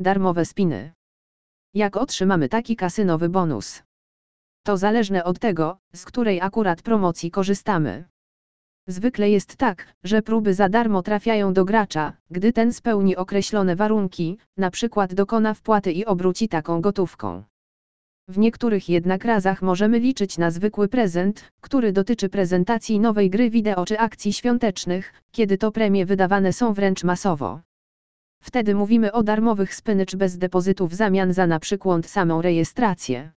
Darmowe spiny. Jak otrzymamy taki kasynowy bonus? To zależne od tego, z której akurat promocji korzystamy. Zwykle jest tak, że próby za darmo trafiają do gracza, gdy ten spełni określone warunki, przykład dokona wpłaty i obróci taką gotówką. W niektórych jednak razach możemy liczyć na zwykły prezent, który dotyczy prezentacji nowej gry wideo czy akcji świątecznych, kiedy to premie wydawane są wręcz masowo. Wtedy mówimy o darmowych spinach bez depozytu w zamian za na przykład samą rejestrację.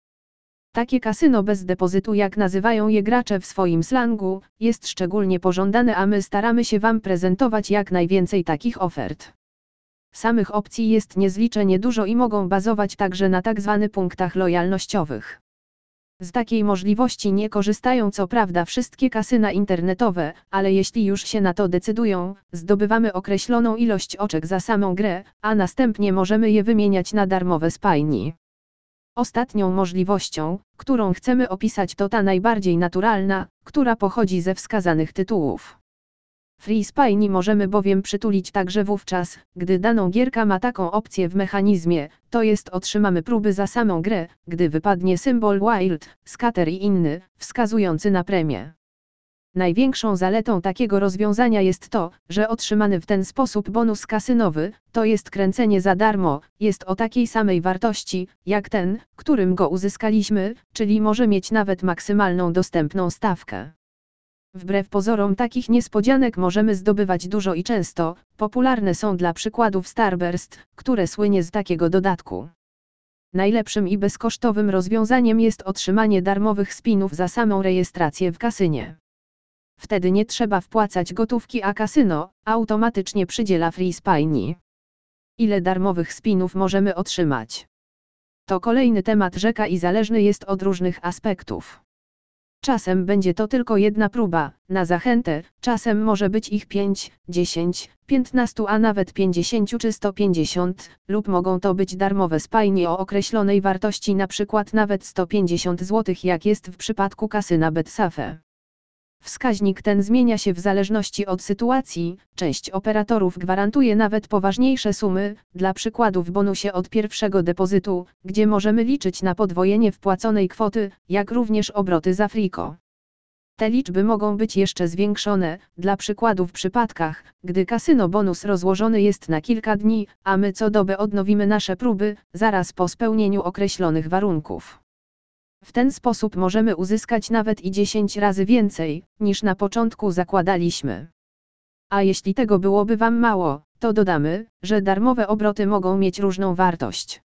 Takie kasyno bez depozytu jak nazywają je gracze w swoim slangu, jest szczególnie pożądane a my staramy się Wam prezentować jak najwięcej takich ofert. Samych opcji jest niezliczenie dużo i mogą bazować także na tzw. Tak punktach lojalnościowych. Z takiej możliwości nie korzystają co prawda wszystkie kasyna internetowe, ale jeśli już się na to decydują, zdobywamy określoną ilość oczek za samą grę, a następnie możemy je wymieniać na darmowe spajni. Ostatnią możliwością, którą chcemy opisać to ta najbardziej naturalna, która pochodzi ze wskazanych tytułów. Free Spiny możemy bowiem przytulić także wówczas, gdy daną gierka ma taką opcję w mechanizmie, to jest otrzymamy próby za samą grę, gdy wypadnie symbol Wild, Scatter i inny, wskazujący na premię. Największą zaletą takiego rozwiązania jest to, że otrzymany w ten sposób bonus kasynowy, to jest kręcenie za darmo, jest o takiej samej wartości, jak ten, którym go uzyskaliśmy, czyli może mieć nawet maksymalną dostępną stawkę. Wbrew pozorom takich niespodzianek możemy zdobywać dużo i często, popularne są dla przykładów Starburst, które słynie z takiego dodatku. Najlepszym i bezkosztowym rozwiązaniem jest otrzymanie darmowych spinów za samą rejestrację w kasynie. Wtedy nie trzeba wpłacać gotówki a kasyno, automatycznie przydziela free spiny. Ile darmowych spinów możemy otrzymać? To kolejny temat rzeka i zależny jest od różnych aspektów. Czasem będzie to tylko jedna próba, na zachętę, czasem może być ich 5, 10, 15 a nawet 50 czy 150, lub mogą to być darmowe spajnie o określonej wartości np. nawet 150 zł jak jest w przypadku kasyna Betsafe. Wskaźnik ten zmienia się w zależności od sytuacji, część operatorów gwarantuje nawet poważniejsze sumy, dla przykładu w bonusie od pierwszego depozytu, gdzie możemy liczyć na podwojenie wpłaconej kwoty, jak również obroty za friko. Te liczby mogą być jeszcze zwiększone, dla przykładu w przypadkach, gdy kasyno bonus rozłożony jest na kilka dni, a my co dobę odnowimy nasze próby, zaraz po spełnieniu określonych warunków. W ten sposób możemy uzyskać nawet i 10 razy więcej, niż na początku zakładaliśmy. A jeśli tego byłoby Wam mało, to dodamy, że darmowe obroty mogą mieć różną wartość.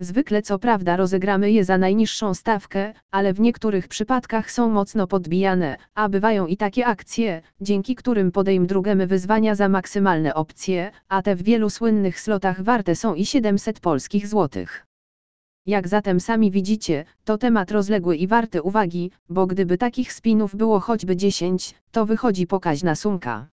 Zwykle co prawda rozegramy je za najniższą stawkę, ale w niektórych przypadkach są mocno podbijane, a bywają i takie akcje, dzięki którym podejmdrugemy wyzwania za maksymalne opcje, a te w wielu słynnych slotach warte są i 700 polskich złotych. Jak zatem sami widzicie, to temat rozległy i warty uwagi, bo gdyby takich spinów było choćby 10, to wychodzi pokaźna sumka.